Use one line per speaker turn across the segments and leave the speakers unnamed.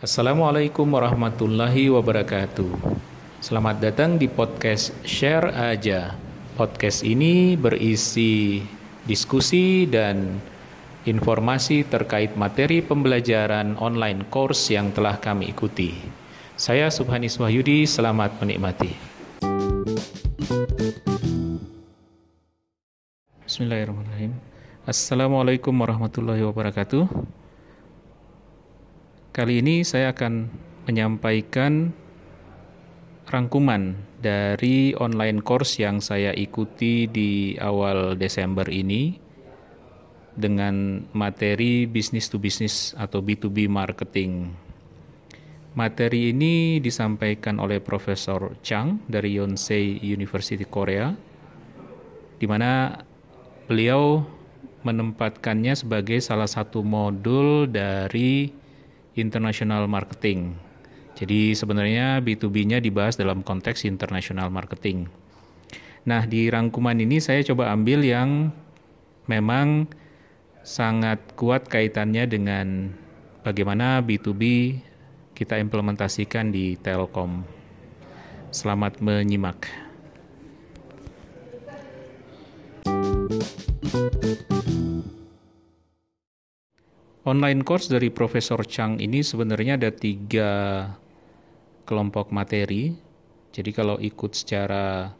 Assalamualaikum warahmatullahi wabarakatuh. Selamat datang di podcast Share Aja. Podcast ini berisi diskusi dan informasi terkait materi pembelajaran online course yang telah kami ikuti. Saya Subhanis Wahyudi, selamat menikmati. Bismillahirrahmanirrahim. Assalamualaikum warahmatullahi wabarakatuh. Kali ini saya akan menyampaikan rangkuman dari online course yang saya ikuti di awal Desember ini dengan materi business to business atau B2B marketing. Materi ini disampaikan oleh Profesor Chang dari Yonsei University Korea, di mana beliau menempatkannya sebagai salah satu modul dari international marketing. Jadi sebenarnya B2B-nya dibahas dalam konteks international marketing. Nah, di rangkuman ini saya coba ambil yang memang sangat kuat kaitannya dengan bagaimana B2B kita implementasikan di Telkom. Selamat menyimak. Online course dari Profesor Chang ini sebenarnya ada tiga kelompok materi. Jadi kalau ikut secara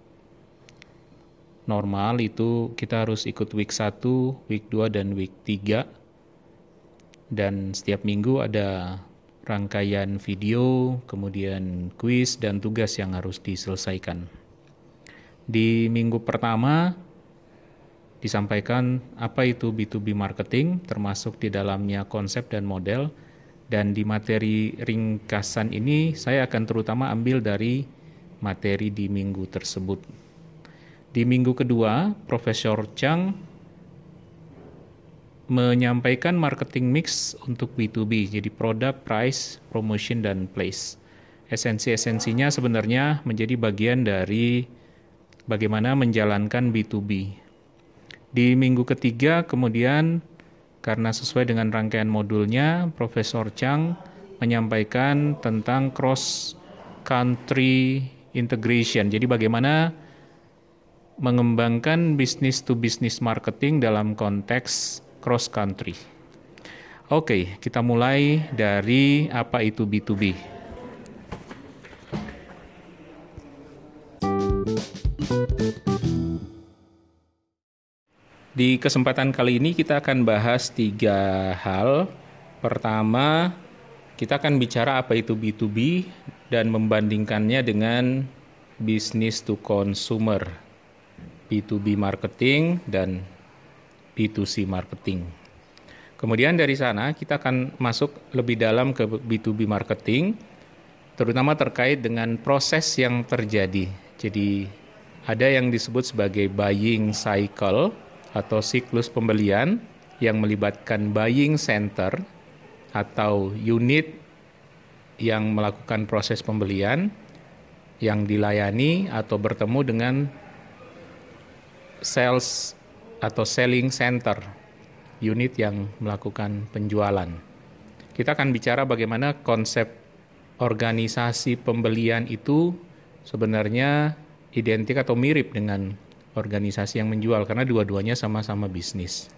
normal itu kita harus ikut week 1, week 2, dan week 3. Dan setiap minggu ada rangkaian video, kemudian kuis dan tugas yang harus diselesaikan. Di minggu pertama disampaikan apa itu B2B marketing, termasuk di dalamnya konsep dan model. Dan di materi ringkasan ini saya akan terutama ambil dari materi di minggu tersebut. Di minggu kedua, Profesor Chang menyampaikan marketing mix untuk B2B, jadi produk, price, promotion, dan place. Esensi-esensinya sebenarnya menjadi bagian dari bagaimana menjalankan B2B di minggu ketiga kemudian karena sesuai dengan rangkaian modulnya, Profesor Chang menyampaikan tentang cross country integration. Jadi bagaimana mengembangkan business to business marketing dalam konteks cross country. Oke, kita mulai dari apa itu B2B. Di kesempatan kali ini kita akan bahas tiga hal. Pertama, kita akan bicara apa itu B2B dan membandingkannya dengan business to consumer, B2B marketing dan B2C marketing. Kemudian dari sana kita akan masuk lebih dalam ke B2B marketing, terutama terkait dengan proses yang terjadi. Jadi ada yang disebut sebagai buying cycle, atau siklus pembelian yang melibatkan buying center atau unit yang melakukan proses pembelian yang dilayani atau bertemu dengan sales atau selling center unit yang melakukan penjualan. Kita akan bicara bagaimana konsep organisasi pembelian itu sebenarnya identik atau mirip dengan organisasi yang menjual karena dua-duanya sama-sama bisnis.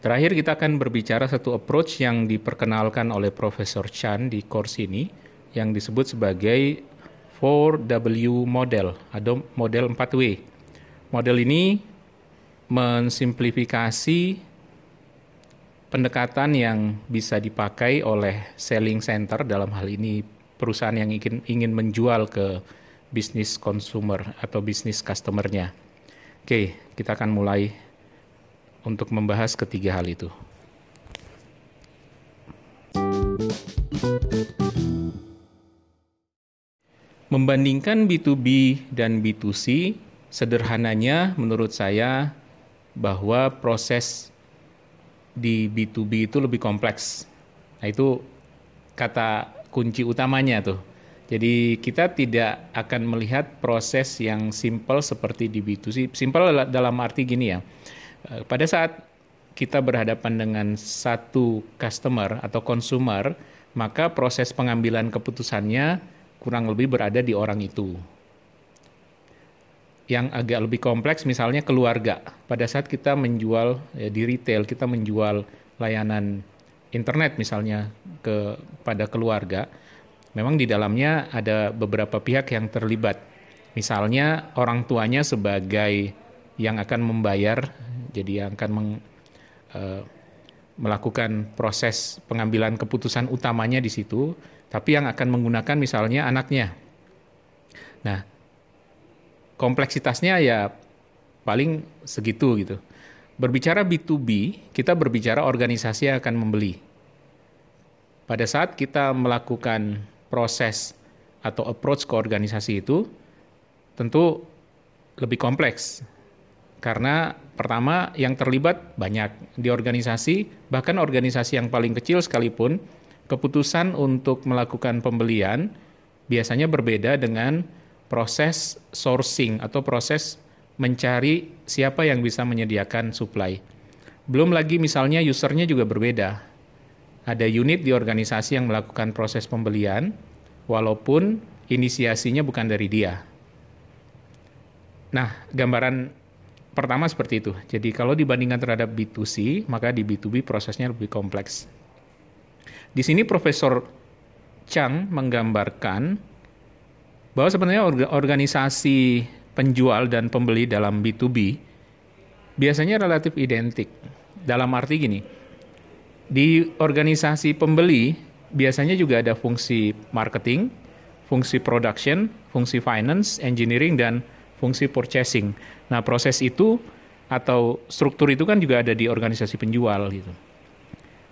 Terakhir kita akan berbicara satu approach yang diperkenalkan oleh Profesor Chan di course ini yang disebut sebagai 4W model atau model 4W. Model ini mensimplifikasi pendekatan yang bisa dipakai oleh selling center dalam hal ini perusahaan yang ingin ingin menjual ke bisnis consumer atau bisnis customernya. Oke, kita akan mulai untuk membahas ketiga hal itu. Membandingkan B2B dan B2C, sederhananya menurut saya bahwa proses di B2B itu lebih kompleks. Nah, itu kata kunci utamanya tuh. Jadi kita tidak akan melihat proses yang simple seperti di B2C. Simple dalam arti gini ya. Eh, pada saat kita berhadapan dengan satu customer atau consumer, maka proses pengambilan keputusannya kurang lebih berada di orang itu. Yang agak lebih kompleks misalnya keluarga. Pada saat kita menjual ya, di retail, kita menjual layanan internet misalnya kepada keluarga, memang di dalamnya ada beberapa pihak yang terlibat. Misalnya orang tuanya sebagai yang akan membayar, jadi yang akan meng, uh, melakukan proses pengambilan keputusan utamanya di situ, tapi yang akan menggunakan misalnya anaknya. Nah, kompleksitasnya ya paling segitu gitu. Berbicara B2B, kita berbicara organisasi yang akan membeli. Pada saat kita melakukan proses atau approach ke organisasi itu, tentu lebih kompleks. Karena pertama yang terlibat banyak di organisasi, bahkan organisasi yang paling kecil sekalipun, keputusan untuk melakukan pembelian biasanya berbeda dengan proses sourcing atau proses mencari siapa yang bisa menyediakan supply. Belum lagi misalnya usernya juga berbeda. Ada unit di organisasi yang melakukan proses pembelian, walaupun inisiasinya bukan dari dia. Nah, gambaran pertama seperti itu. Jadi kalau dibandingkan terhadap B2C, maka di B2B prosesnya lebih kompleks. Di sini Profesor Chang menggambarkan bahwa sebenarnya organisasi penjual dan pembeli dalam B2B biasanya relatif identik. Dalam arti gini, di organisasi pembeli biasanya juga ada fungsi marketing, fungsi production, fungsi finance, engineering, dan fungsi purchasing. Nah, proses itu atau struktur itu kan juga ada di organisasi penjual gitu.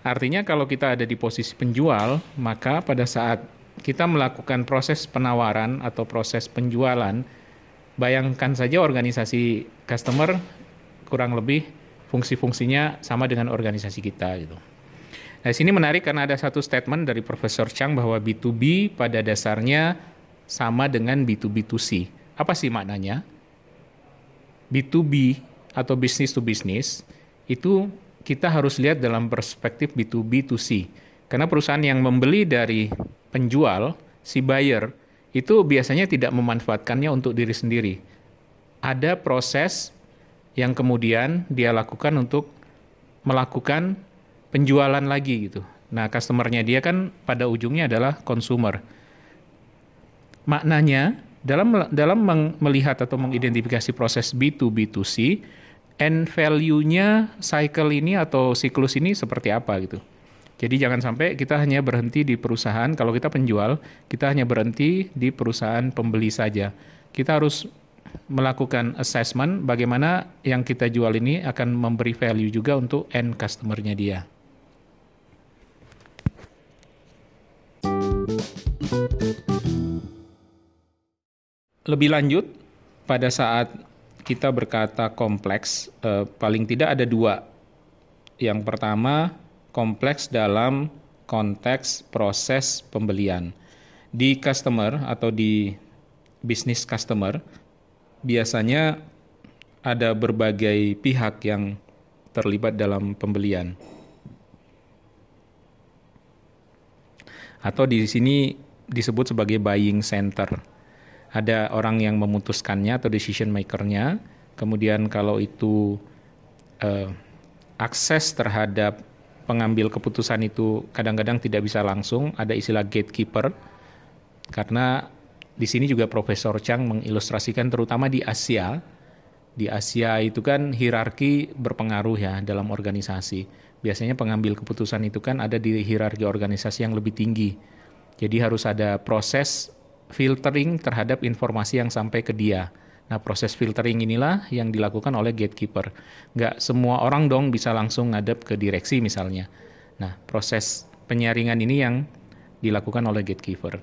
Artinya kalau kita ada di posisi penjual, maka pada saat kita melakukan proses penawaran atau proses penjualan, bayangkan saja organisasi customer kurang lebih fungsi-fungsinya sama dengan organisasi kita gitu. Nah, sini menarik karena ada satu statement dari Profesor Chang bahwa B2B pada dasarnya sama dengan B2B2C. Apa sih maknanya? B2B atau business to business itu kita harus lihat dalam perspektif B2B2C. Karena perusahaan yang membeli dari penjual, si buyer, itu biasanya tidak memanfaatkannya untuk diri sendiri. Ada proses yang kemudian dia lakukan untuk melakukan penjualan lagi gitu. Nah, customernya dia kan pada ujungnya adalah consumer. Maknanya dalam dalam melihat atau mengidentifikasi proses B2B2C, end value-nya cycle ini atau siklus ini seperti apa gitu. Jadi jangan sampai kita hanya berhenti di perusahaan, kalau kita penjual, kita hanya berhenti di perusahaan pembeli saja. Kita harus melakukan assessment bagaimana yang kita jual ini akan memberi value juga untuk end customer-nya dia. Lebih lanjut, pada saat kita berkata kompleks, eh, paling tidak ada dua. Yang pertama, kompleks dalam konteks proses pembelian. Di customer atau di bisnis customer, biasanya ada berbagai pihak yang terlibat dalam pembelian. Atau di sini disebut sebagai buying center. Ada orang yang memutuskannya atau decision makernya, kemudian kalau itu uh, akses terhadap pengambil keputusan itu kadang-kadang tidak bisa langsung, ada istilah gatekeeper. Karena di sini juga Profesor Chang mengilustrasikan terutama di Asia. Di Asia itu kan hierarki berpengaruh ya dalam organisasi. Biasanya pengambil keputusan itu kan ada di hierarki organisasi yang lebih tinggi. Jadi harus ada proses filtering terhadap informasi yang sampai ke dia. Nah, proses filtering inilah yang dilakukan oleh gatekeeper. Nggak semua orang dong bisa langsung ngadep ke direksi misalnya. Nah, proses penyaringan ini yang dilakukan oleh gatekeeper.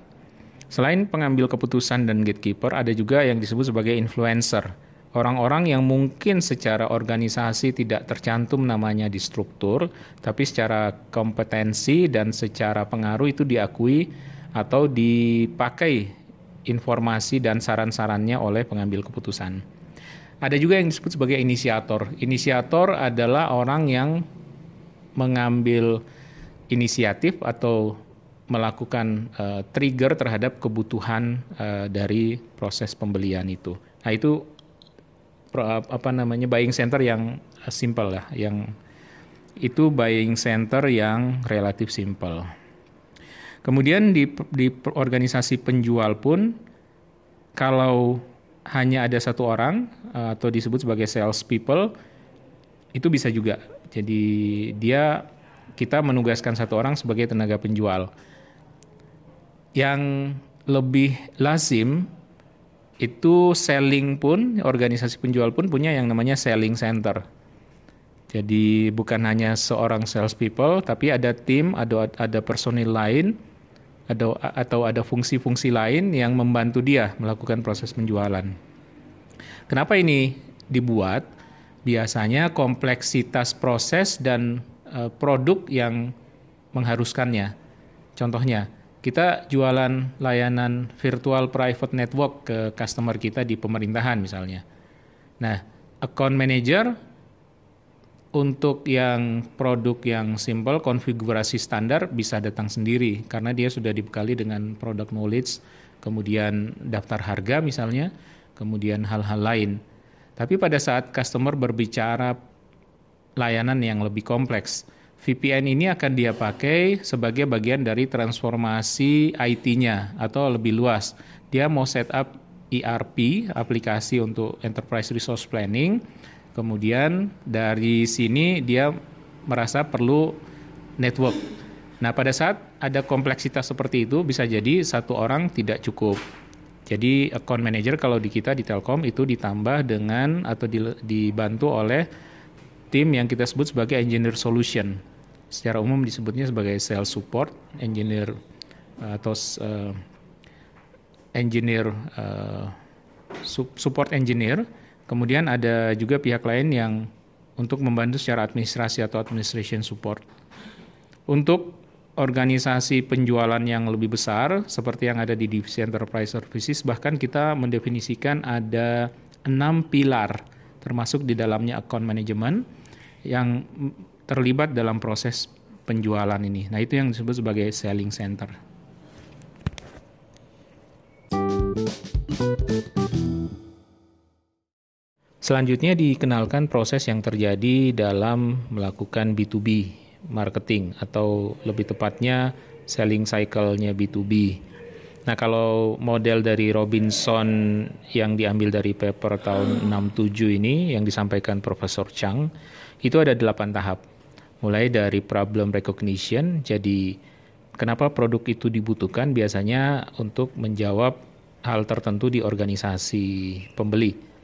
Selain pengambil keputusan dan gatekeeper, ada juga yang disebut sebagai influencer. Orang-orang yang mungkin secara organisasi tidak tercantum namanya di struktur, tapi secara kompetensi dan secara pengaruh itu diakui atau dipakai informasi dan saran-sarannya oleh pengambil keputusan. Ada juga yang disebut sebagai inisiator. Inisiator adalah orang yang mengambil inisiatif atau melakukan uh, trigger terhadap kebutuhan uh, dari proses pembelian itu. Nah itu apa namanya buying center yang simple lah, yang itu buying center yang relatif simple. Kemudian di, di organisasi penjual pun kalau hanya ada satu orang atau disebut sebagai sales people itu bisa juga. Jadi dia kita menugaskan satu orang sebagai tenaga penjual. Yang lebih lazim itu selling pun organisasi penjual pun punya yang namanya selling center. Jadi bukan hanya seorang sales people, tapi ada tim, ada ada personil lain, ada atau ada fungsi-fungsi lain yang membantu dia melakukan proses penjualan. Kenapa ini dibuat? Biasanya kompleksitas proses dan uh, produk yang mengharuskannya. Contohnya, kita jualan layanan virtual private network ke customer kita di pemerintahan misalnya. Nah, account manager untuk yang produk yang simple konfigurasi standar bisa datang sendiri karena dia sudah dibekali dengan product knowledge, kemudian daftar harga misalnya, kemudian hal-hal lain. Tapi pada saat customer berbicara layanan yang lebih kompleks, VPN ini akan dia pakai sebagai bagian dari transformasi IT-nya atau lebih luas. Dia mau setup ERP, aplikasi untuk Enterprise Resource Planning. Kemudian dari sini dia merasa perlu network. Nah, pada saat ada kompleksitas seperti itu bisa jadi satu orang tidak cukup. Jadi account manager kalau di kita di Telkom itu ditambah dengan atau dibantu oleh tim yang kita sebut sebagai engineer solution. Secara umum disebutnya sebagai sales support, engineer atau uh, engineer uh, support engineer. Kemudian ada juga pihak lain yang untuk membantu secara administrasi atau administration support. Untuk organisasi penjualan yang lebih besar seperti yang ada di divisi enterprise services bahkan kita mendefinisikan ada enam pilar termasuk di dalamnya account management yang terlibat dalam proses penjualan ini. Nah, itu yang disebut sebagai selling center. Selanjutnya dikenalkan proses yang terjadi dalam melakukan B2B marketing atau lebih tepatnya selling cycle-nya B2B. Nah, kalau model dari Robinson yang diambil dari paper tahun 67 ini yang disampaikan Profesor Chang, itu ada delapan tahap. Mulai dari problem recognition, jadi kenapa produk itu dibutuhkan biasanya untuk menjawab hal tertentu di organisasi pembeli.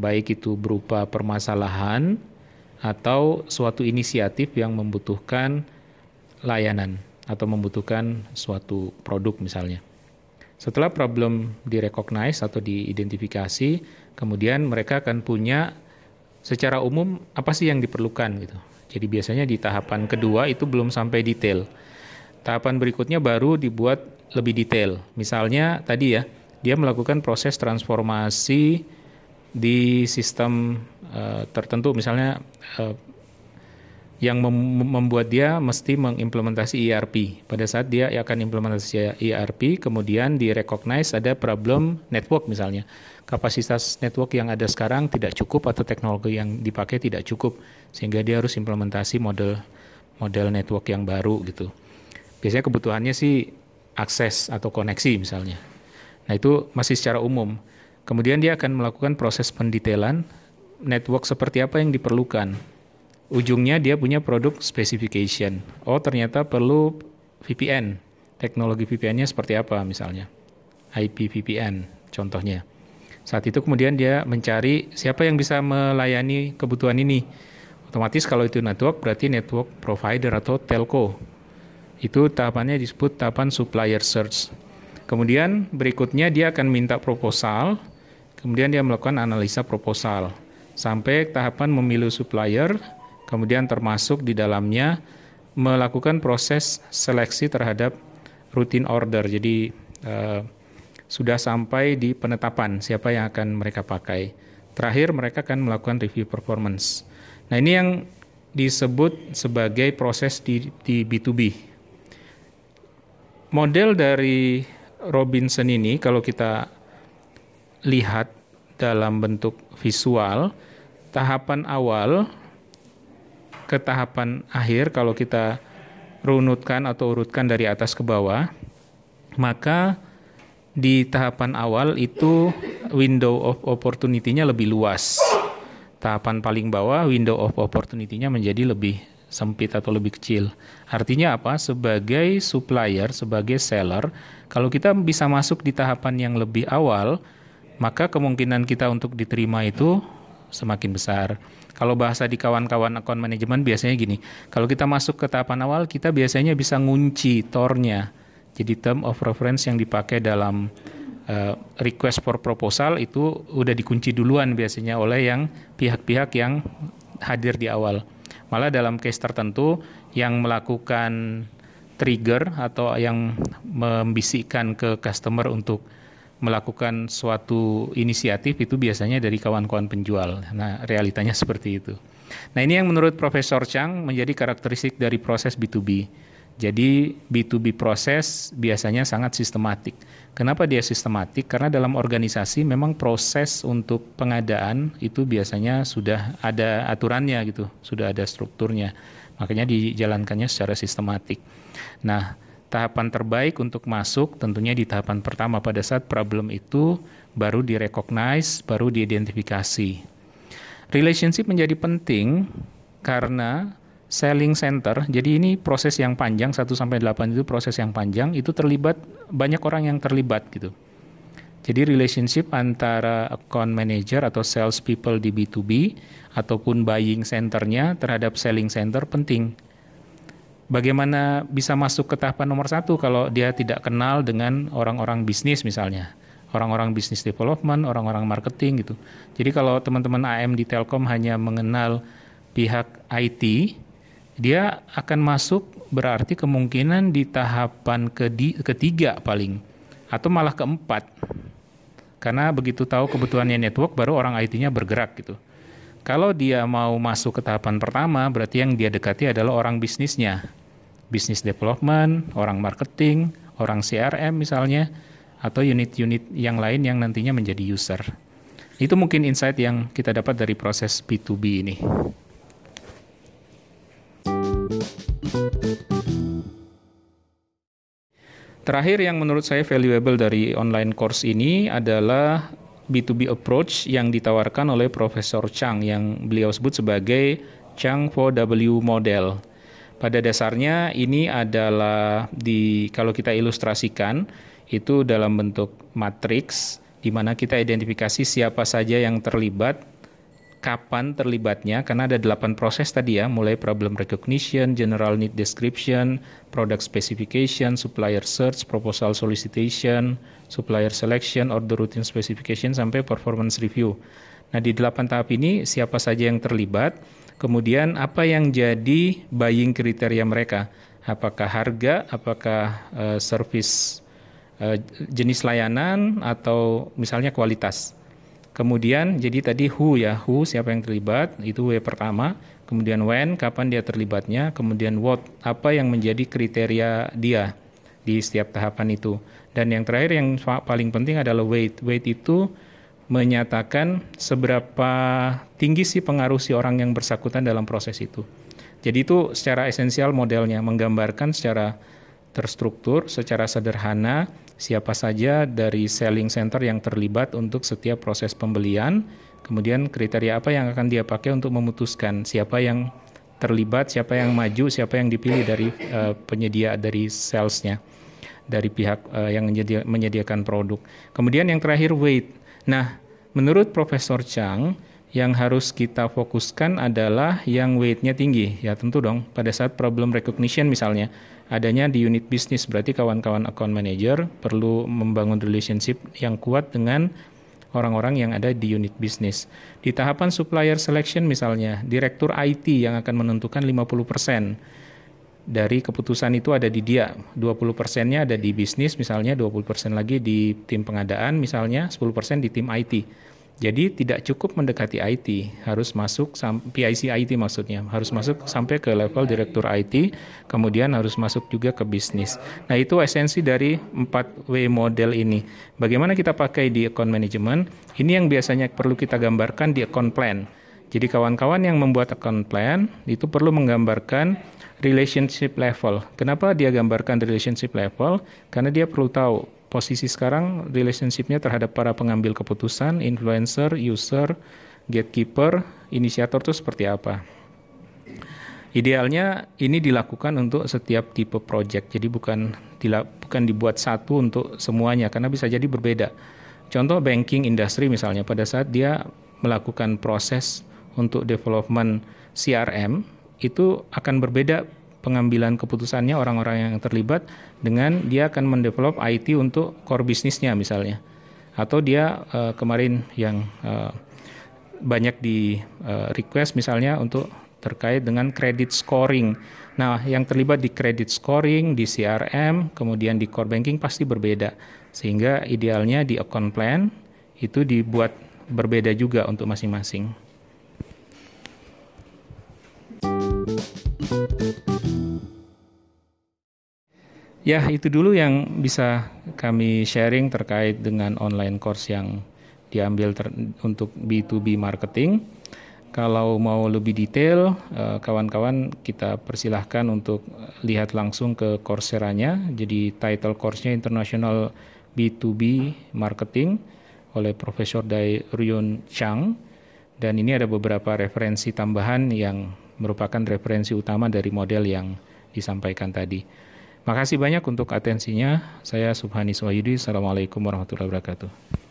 Baik itu berupa permasalahan atau suatu inisiatif yang membutuhkan layanan atau membutuhkan suatu produk misalnya. Setelah problem direcognize atau diidentifikasi, kemudian mereka akan punya secara umum apa sih yang diperlukan gitu. Jadi biasanya di tahapan kedua itu belum sampai detail. Tahapan berikutnya baru dibuat lebih detail. Misalnya tadi ya, dia melakukan proses transformasi di sistem uh, tertentu misalnya uh, yang mem membuat dia mesti mengimplementasi ERP. Pada saat dia akan implementasi ERP, kemudian di recognize ada problem network misalnya. Kapasitas network yang ada sekarang tidak cukup atau teknologi yang dipakai tidak cukup sehingga dia harus implementasi model model network yang baru gitu. Biasanya kebutuhannya sih akses atau koneksi misalnya. Nah, itu masih secara umum. Kemudian dia akan melakukan proses pendetailan network seperti apa yang diperlukan ujungnya dia punya produk specification. Oh, ternyata perlu VPN. Teknologi VPN-nya seperti apa misalnya? IP VPN contohnya. Saat itu kemudian dia mencari siapa yang bisa melayani kebutuhan ini. Otomatis kalau itu network berarti network provider atau telco. Itu tahapannya disebut tahapan supplier search. Kemudian berikutnya dia akan minta proposal, kemudian dia melakukan analisa proposal. Sampai tahapan memilih supplier, kemudian termasuk di dalamnya melakukan proses seleksi terhadap rutin order. Jadi uh, sudah sampai di penetapan siapa yang akan mereka pakai. Terakhir mereka akan melakukan review performance. Nah ini yang disebut sebagai proses di, di B2B. model dari Robinson ini kalau kita lihat dalam bentuk visual, tahapan awal ke tahapan akhir kalau kita runutkan atau urutkan dari atas ke bawah, maka di tahapan awal itu window of opportunity-nya lebih luas. Tahapan paling bawah window of opportunity-nya menjadi lebih sempit atau lebih kecil. Artinya apa? Sebagai supplier, sebagai seller, kalau kita bisa masuk di tahapan yang lebih awal, maka kemungkinan kita untuk diterima itu semakin besar. Kalau bahasa di kawan-kawan account management biasanya gini, kalau kita masuk ke tahapan awal, kita biasanya bisa ngunci tornya. Jadi term of reference yang dipakai dalam uh, request for proposal itu udah dikunci duluan biasanya oleh yang pihak-pihak yang hadir di awal. Malah dalam case tertentu yang melakukan trigger atau yang membisikkan ke customer untuk melakukan suatu inisiatif itu biasanya dari kawan-kawan penjual. Nah, realitanya seperti itu. Nah, ini yang menurut Profesor Chang menjadi karakteristik dari proses B2B. Jadi B2B proses biasanya sangat sistematik. Kenapa dia sistematik? Karena dalam organisasi memang proses untuk pengadaan itu biasanya sudah ada aturannya gitu, sudah ada strukturnya. Makanya dijalankannya secara sistematik. Nah, tahapan terbaik untuk masuk tentunya di tahapan pertama pada saat problem itu baru direcognize, baru diidentifikasi. Relationship menjadi penting karena selling center. Jadi ini proses yang panjang 1 sampai 8 itu proses yang panjang itu terlibat banyak orang yang terlibat gitu. Jadi relationship antara account manager atau sales people di B2B ataupun buying centernya terhadap selling center penting. Bagaimana bisa masuk ke tahapan nomor satu kalau dia tidak kenal dengan orang-orang bisnis misalnya, orang-orang bisnis development, orang-orang marketing gitu. Jadi kalau teman-teman AM di Telkom hanya mengenal pihak IT, dia akan masuk berarti kemungkinan di tahapan ketiga paling atau malah keempat karena begitu tahu kebutuhannya network baru orang IT-nya bergerak gitu. Kalau dia mau masuk ke tahapan pertama berarti yang dia dekati adalah orang bisnisnya. Business development, orang marketing, orang CRM misalnya atau unit-unit yang lain yang nantinya menjadi user. Itu mungkin insight yang kita dapat dari proses B2B ini. Terakhir yang menurut saya valuable dari online course ini adalah B2B approach yang ditawarkan oleh Profesor Chang yang beliau sebut sebagai Chang 4W model. Pada dasarnya ini adalah di kalau kita ilustrasikan itu dalam bentuk matriks di mana kita identifikasi siapa saja yang terlibat kapan terlibatnya karena ada delapan proses tadi ya mulai problem recognition, general need description, product specification, supplier search, proposal solicitation, supplier selection, order routine specification sampai performance review. Nah di delapan tahap ini siapa saja yang terlibat, kemudian apa yang jadi buying kriteria mereka, apakah harga, apakah uh, service uh, jenis layanan atau misalnya kualitas. Kemudian jadi tadi who ya, who siapa yang terlibat, itu W pertama. Kemudian when, kapan dia terlibatnya. Kemudian what, apa yang menjadi kriteria dia di setiap tahapan itu. Dan yang terakhir yang paling penting adalah weight. Weight itu menyatakan seberapa tinggi sih pengaruh si orang yang bersangkutan dalam proses itu. Jadi itu secara esensial modelnya menggambarkan secara terstruktur, secara sederhana siapa saja dari selling center yang terlibat untuk setiap proses pembelian, kemudian kriteria apa yang akan dia pakai untuk memutuskan siapa yang terlibat, siapa yang maju, siapa yang dipilih dari uh, penyedia dari salesnya, dari pihak uh, yang menyedia, menyediakan produk. Kemudian yang terakhir weight. Nah, menurut Profesor Chang, yang harus kita fokuskan adalah yang weight-nya tinggi. Ya tentu dong, pada saat problem recognition misalnya, adanya di unit bisnis, berarti kawan-kawan account manager perlu membangun relationship yang kuat dengan orang-orang yang ada di unit bisnis. Di tahapan supplier selection misalnya, direktur IT yang akan menentukan 50% dari keputusan itu ada di dia. 20 persennya ada di bisnis misalnya, 20 persen lagi di tim pengadaan misalnya, 10 persen di tim IT. Jadi tidak cukup mendekati IT, harus masuk PIC IT maksudnya, harus masuk sampai ke level direktur IT, kemudian harus masuk juga ke bisnis. Nah, itu esensi dari 4W model ini. Bagaimana kita pakai di account management? Ini yang biasanya perlu kita gambarkan di account plan. Jadi kawan-kawan yang membuat account plan itu perlu menggambarkan relationship level. Kenapa dia gambarkan relationship level? Karena dia perlu tahu posisi sekarang relationshipnya terhadap para pengambil keputusan, influencer, user, gatekeeper, inisiator itu seperti apa. Idealnya ini dilakukan untuk setiap tipe project, jadi bukan bukan dibuat satu untuk semuanya karena bisa jadi berbeda. Contoh banking industry misalnya pada saat dia melakukan proses untuk development CRM itu akan berbeda pengambilan keputusannya orang-orang yang terlibat dengan dia akan mendevelop IT untuk core bisnisnya misalnya atau dia uh, kemarin yang uh, banyak di uh, request misalnya untuk terkait dengan credit scoring. Nah, yang terlibat di credit scoring, di CRM, kemudian di core banking pasti berbeda. Sehingga idealnya di account plan itu dibuat berbeda juga untuk masing-masing. Ya, itu dulu yang bisa kami sharing terkait dengan online course yang diambil untuk B2B marketing. Kalau mau lebih detail, eh, kawan-kawan kita persilahkan untuk lihat langsung ke Coursera-nya. Jadi title course-nya International B2B Marketing oleh Profesor Dai Ryun Chang. Dan ini ada beberapa referensi tambahan yang merupakan referensi utama dari model yang disampaikan tadi. Makasih banyak untuk atensinya. Saya Subhani Swayudi. Assalamualaikum warahmatullahi wabarakatuh.